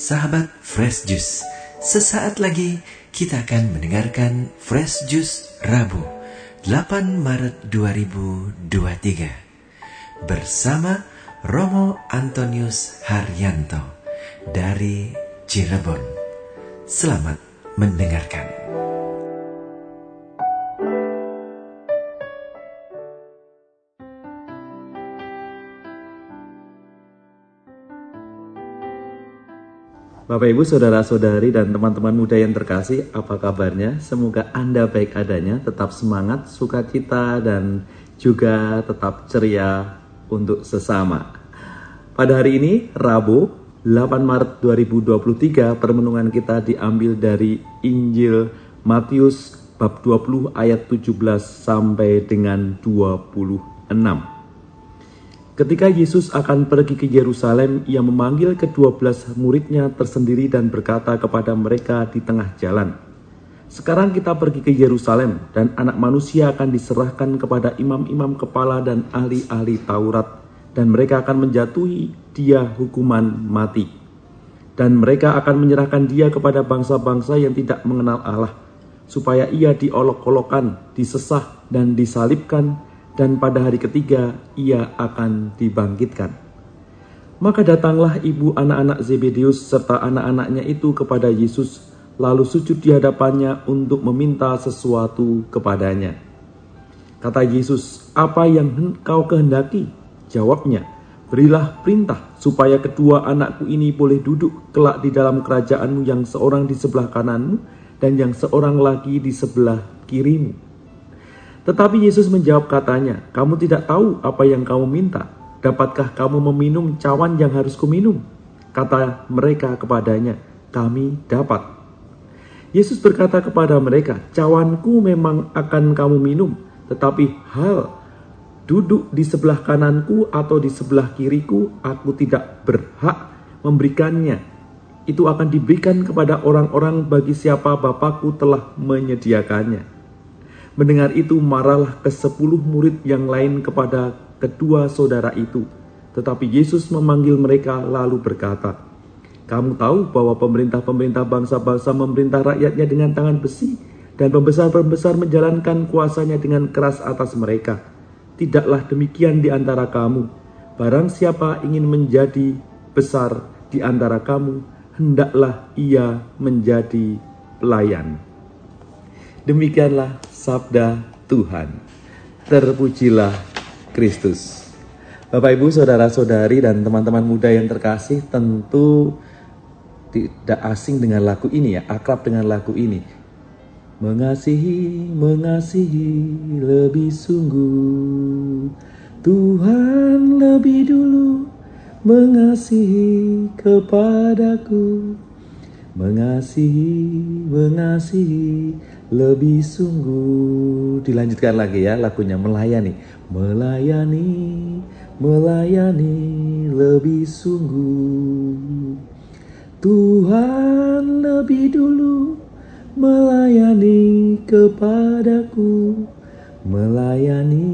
Sahabat Fresh Juice, sesaat lagi kita akan mendengarkan Fresh Juice Rabu 8 Maret 2023 bersama Romo Antonius Haryanto dari Cirebon. Selamat mendengarkan. Bapak Ibu, saudara-saudari dan teman-teman muda yang terkasih, apa kabarnya? Semoga Anda baik adanya, tetap semangat, sukacita dan juga tetap ceria untuk sesama. Pada hari ini, Rabu, 8 Maret 2023, permenungan kita diambil dari Injil Matius bab 20 ayat 17 sampai dengan 26. Ketika Yesus akan pergi ke Yerusalem, ia memanggil kedua belas muridnya tersendiri dan berkata kepada mereka di tengah jalan, Sekarang kita pergi ke Yerusalem, dan anak manusia akan diserahkan kepada imam-imam kepala dan ahli-ahli Taurat, dan mereka akan menjatuhi dia hukuman mati. Dan mereka akan menyerahkan dia kepada bangsa-bangsa yang tidak mengenal Allah, supaya ia diolok-olokkan, disesah, dan disalibkan, dan pada hari ketiga ia akan dibangkitkan. Maka datanglah ibu anak-anak Zebedeus serta anak-anaknya itu kepada Yesus, lalu sujud di hadapannya untuk meminta sesuatu kepadanya. Kata Yesus, "Apa yang kau kehendaki?" Jawabnya, "Berilah perintah supaya kedua anakku ini boleh duduk kelak di dalam kerajaanmu yang seorang di sebelah kananmu dan yang seorang lagi di sebelah kirimu." Tetapi Yesus menjawab katanya, kamu tidak tahu apa yang kamu minta. Dapatkah kamu meminum cawan yang harus kuminum? Kata mereka kepadanya, kami dapat. Yesus berkata kepada mereka, cawanku memang akan kamu minum, tetapi hal duduk di sebelah kananku atau di sebelah kiriku, aku tidak berhak memberikannya. Itu akan diberikan kepada orang-orang bagi siapa Bapakku telah menyediakannya. Mendengar itu marahlah ke sepuluh murid yang lain kepada kedua saudara itu. Tetapi Yesus memanggil mereka lalu berkata, Kamu tahu bahwa pemerintah-pemerintah bangsa-bangsa memerintah rakyatnya dengan tangan besi, dan pembesar-pembesar menjalankan kuasanya dengan keras atas mereka. Tidaklah demikian di antara kamu. Barang siapa ingin menjadi besar di antara kamu, hendaklah ia menjadi pelayan. Demikianlah sabda Tuhan. Terpujilah Kristus. Bapak Ibu, saudara-saudari dan teman-teman muda yang terkasih tentu tidak asing dengan lagu ini ya, akrab dengan lagu ini. Mengasihi, mengasihi lebih sungguh. Tuhan lebih dulu mengasihi kepadaku. Mengasihi, mengasihi lebih sungguh. Dilanjutkan lagi ya lagunya melayani. Melayani melayani lebih sungguh. Tuhan lebih dulu melayani kepadaku. Melayani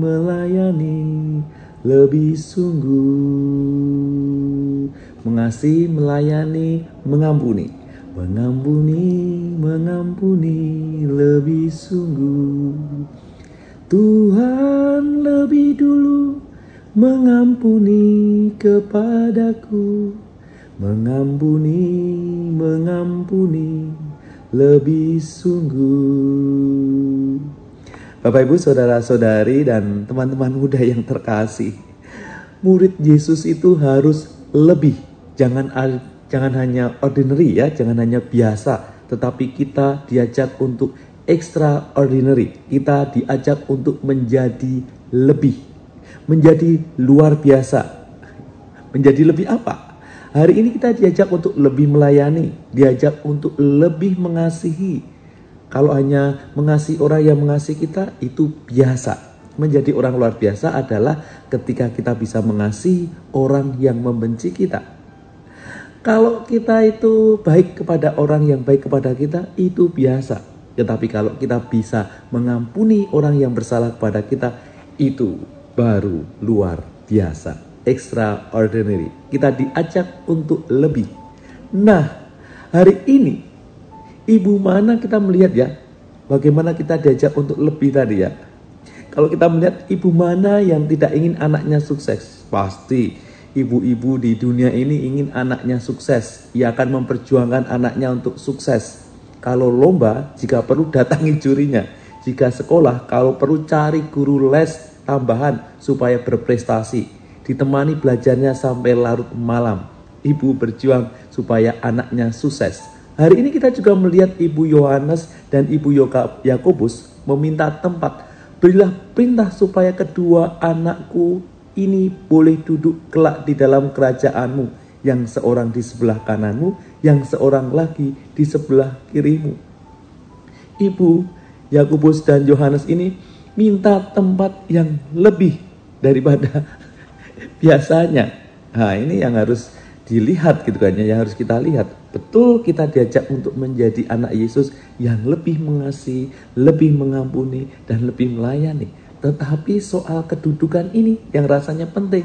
melayani lebih sungguh mengasihi melayani mengampuni. Mengampuni, mengampuni lebih sungguh. Tuhan lebih dulu mengampuni kepadaku. Mengampuni, mengampuni lebih sungguh. Bapak Ibu saudara-saudari dan teman-teman muda yang terkasih Murid Yesus itu harus lebih Jangan jangan hanya ordinary ya, jangan hanya biasa, tetapi kita diajak untuk extraordinary. Kita diajak untuk menjadi lebih, menjadi luar biasa. Menjadi lebih apa? Hari ini kita diajak untuk lebih melayani, diajak untuk lebih mengasihi. Kalau hanya mengasihi orang yang mengasihi kita itu biasa. Menjadi orang luar biasa adalah ketika kita bisa mengasihi orang yang membenci kita. Kalau kita itu baik kepada orang yang baik kepada kita, itu biasa. Tetapi kalau kita bisa mengampuni orang yang bersalah kepada kita, itu baru luar biasa, extraordinary. Kita diajak untuk lebih. Nah, hari ini ibu mana kita melihat ya bagaimana kita diajak untuk lebih tadi ya. Kalau kita melihat ibu mana yang tidak ingin anaknya sukses, pasti ibu-ibu di dunia ini ingin anaknya sukses. Ia akan memperjuangkan anaknya untuk sukses. Kalau lomba, jika perlu datangi jurinya. Jika sekolah, kalau perlu cari guru les tambahan supaya berprestasi. Ditemani belajarnya sampai larut malam ibu berjuang supaya anaknya sukses. Hari ini kita juga melihat Ibu Yohanes dan Ibu Yakobus meminta tempat. Berilah perintah supaya kedua anakku ini boleh duduk kelak di dalam kerajaanmu. Yang seorang di sebelah kananmu, yang seorang lagi di sebelah kirimu. Ibu Yakobus dan Yohanes ini minta tempat yang lebih daripada biasanya. Nah ini yang harus dilihat gitu kan ya, yang harus kita lihat. Betul kita diajak untuk menjadi anak Yesus yang lebih mengasihi, lebih mengampuni, dan lebih melayani. Tetapi soal kedudukan ini yang rasanya penting.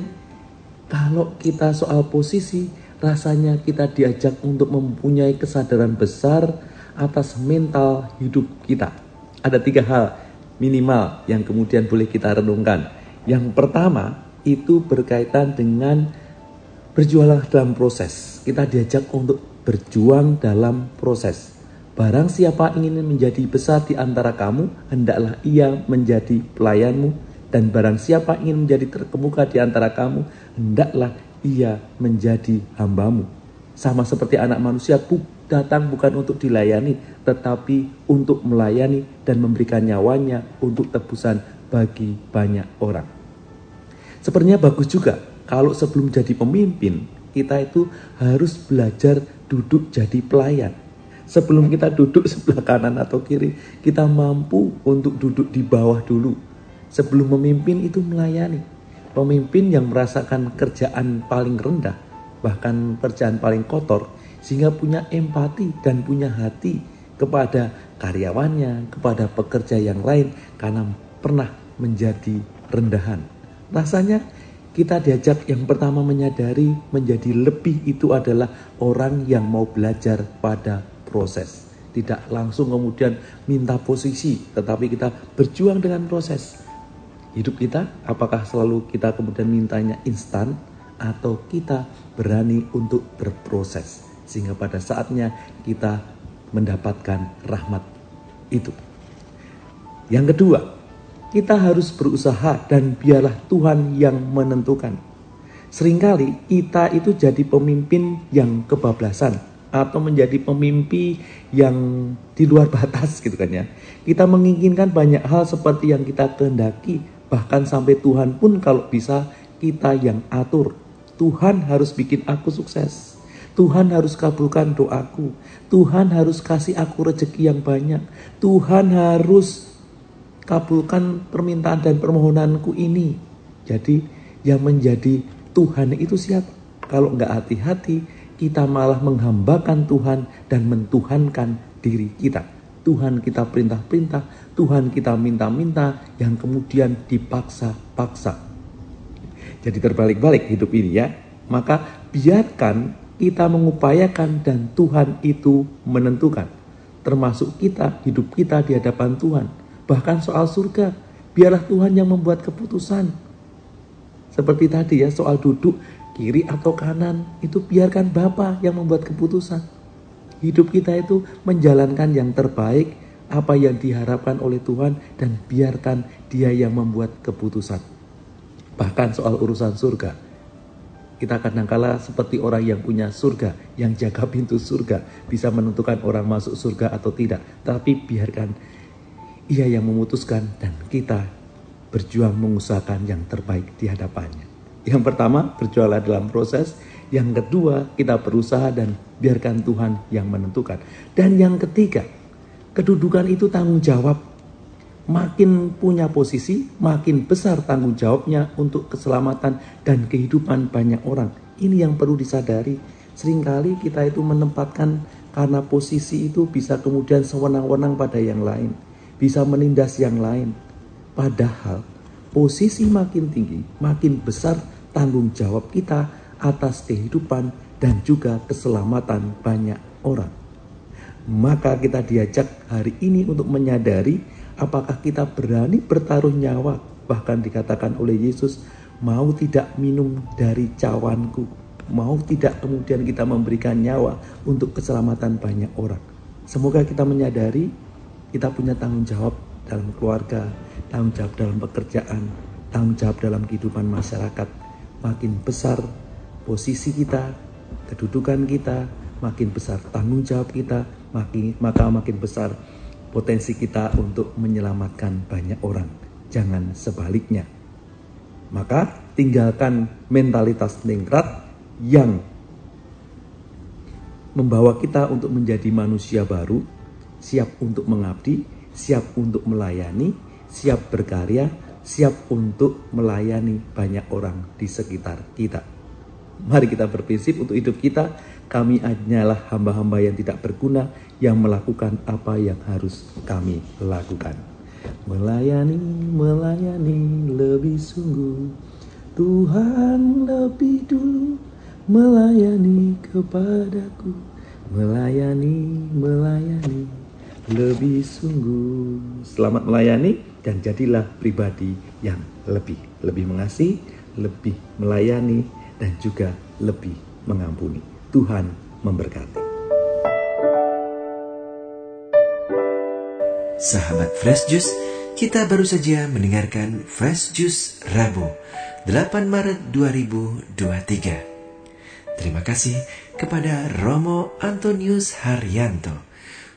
Kalau kita soal posisi, rasanya kita diajak untuk mempunyai kesadaran besar atas mental hidup kita. Ada tiga hal minimal yang kemudian boleh kita renungkan. Yang pertama itu berkaitan dengan Berjuanglah dalam proses. Kita diajak untuk berjuang dalam proses. Barang siapa ingin menjadi besar di antara kamu, hendaklah ia menjadi pelayanmu. Dan barang siapa ingin menjadi terkemuka di antara kamu, hendaklah ia menjadi hambamu. Sama seperti anak manusia datang bukan untuk dilayani, tetapi untuk melayani dan memberikan nyawanya untuk tebusan bagi banyak orang. Sepertinya bagus juga kalau sebelum jadi pemimpin, kita itu harus belajar duduk jadi pelayan. Sebelum kita duduk sebelah kanan atau kiri, kita mampu untuk duduk di bawah dulu. Sebelum memimpin itu melayani. Pemimpin yang merasakan kerjaan paling rendah, bahkan kerjaan paling kotor, sehingga punya empati dan punya hati kepada karyawannya, kepada pekerja yang lain, karena pernah menjadi rendahan. Rasanya kita diajak yang pertama menyadari menjadi lebih itu adalah orang yang mau belajar pada proses. Tidak langsung kemudian minta posisi, tetapi kita berjuang dengan proses. Hidup kita, apakah selalu kita kemudian mintanya instan atau kita berani untuk berproses sehingga pada saatnya kita mendapatkan rahmat itu. Yang kedua, kita harus berusaha dan biarlah Tuhan yang menentukan. Seringkali kita itu jadi pemimpin yang kebablasan atau menjadi pemimpin yang di luar batas gitu kan ya. Kita menginginkan banyak hal seperti yang kita kehendaki, bahkan sampai Tuhan pun kalau bisa kita yang atur. Tuhan harus bikin aku sukses. Tuhan harus kabulkan doaku. Tuhan harus kasih aku rezeki yang banyak. Tuhan harus kabulkan permintaan dan permohonanku ini. Jadi yang menjadi Tuhan itu siapa? Kalau nggak hati-hati, kita malah menghambakan Tuhan dan mentuhankan diri kita. Tuhan kita perintah-perintah, Tuhan kita minta-minta, yang kemudian dipaksa-paksa. Jadi terbalik-balik hidup ini ya. Maka biarkan kita mengupayakan dan Tuhan itu menentukan. Termasuk kita, hidup kita di hadapan Tuhan Bahkan soal surga, biarlah Tuhan yang membuat keputusan. Seperti tadi ya, soal duduk kiri atau kanan, itu biarkan Bapa yang membuat keputusan. Hidup kita itu menjalankan yang terbaik, apa yang diharapkan oleh Tuhan, dan biarkan Dia yang membuat keputusan. Bahkan soal urusan surga, kita kadangkala seperti orang yang punya surga, yang jaga pintu surga, bisa menentukan orang masuk surga atau tidak. Tapi biarkan ia yang memutuskan dan kita berjuang mengusahakan yang terbaik di hadapannya. Yang pertama, berjuanglah dalam proses. Yang kedua, kita berusaha dan biarkan Tuhan yang menentukan. Dan yang ketiga, kedudukan itu tanggung jawab. Makin punya posisi, makin besar tanggung jawabnya untuk keselamatan dan kehidupan banyak orang. Ini yang perlu disadari. Seringkali kita itu menempatkan karena posisi itu bisa kemudian sewenang-wenang pada yang lain bisa menindas yang lain. Padahal posisi makin tinggi, makin besar tanggung jawab kita atas kehidupan dan juga keselamatan banyak orang. Maka kita diajak hari ini untuk menyadari apakah kita berani bertaruh nyawa bahkan dikatakan oleh Yesus mau tidak minum dari cawanku? Mau tidak kemudian kita memberikan nyawa untuk keselamatan banyak orang? Semoga kita menyadari kita punya tanggung jawab dalam keluarga tanggung jawab dalam pekerjaan tanggung jawab dalam kehidupan masyarakat makin besar posisi kita kedudukan kita makin besar tanggung jawab kita makin maka makin besar potensi kita untuk menyelamatkan banyak orang. Jangan sebaliknya. Maka tinggalkan mentalitas ningrat yang membawa kita untuk menjadi manusia baru, siap untuk mengabdi, siap untuk melayani, siap berkarya, siap untuk melayani banyak orang di sekitar kita. Mari kita berprinsip untuk hidup kita kami hanyalah hamba-hamba yang tidak berguna yang melakukan apa yang harus kami lakukan. Melayani, melayani lebih sungguh. Tuhan lebih dulu melayani kepadaku. Melayani, melayani lebih sungguh. Selamat melayani dan jadilah pribadi yang lebih lebih mengasihi, lebih melayani dan juga lebih mengampuni. Tuhan memberkati. Sahabat Fresh Juice, kita baru saja mendengarkan Fresh Juice Rabu 8 Maret 2023. Terima kasih kepada Romo Antonius Haryanto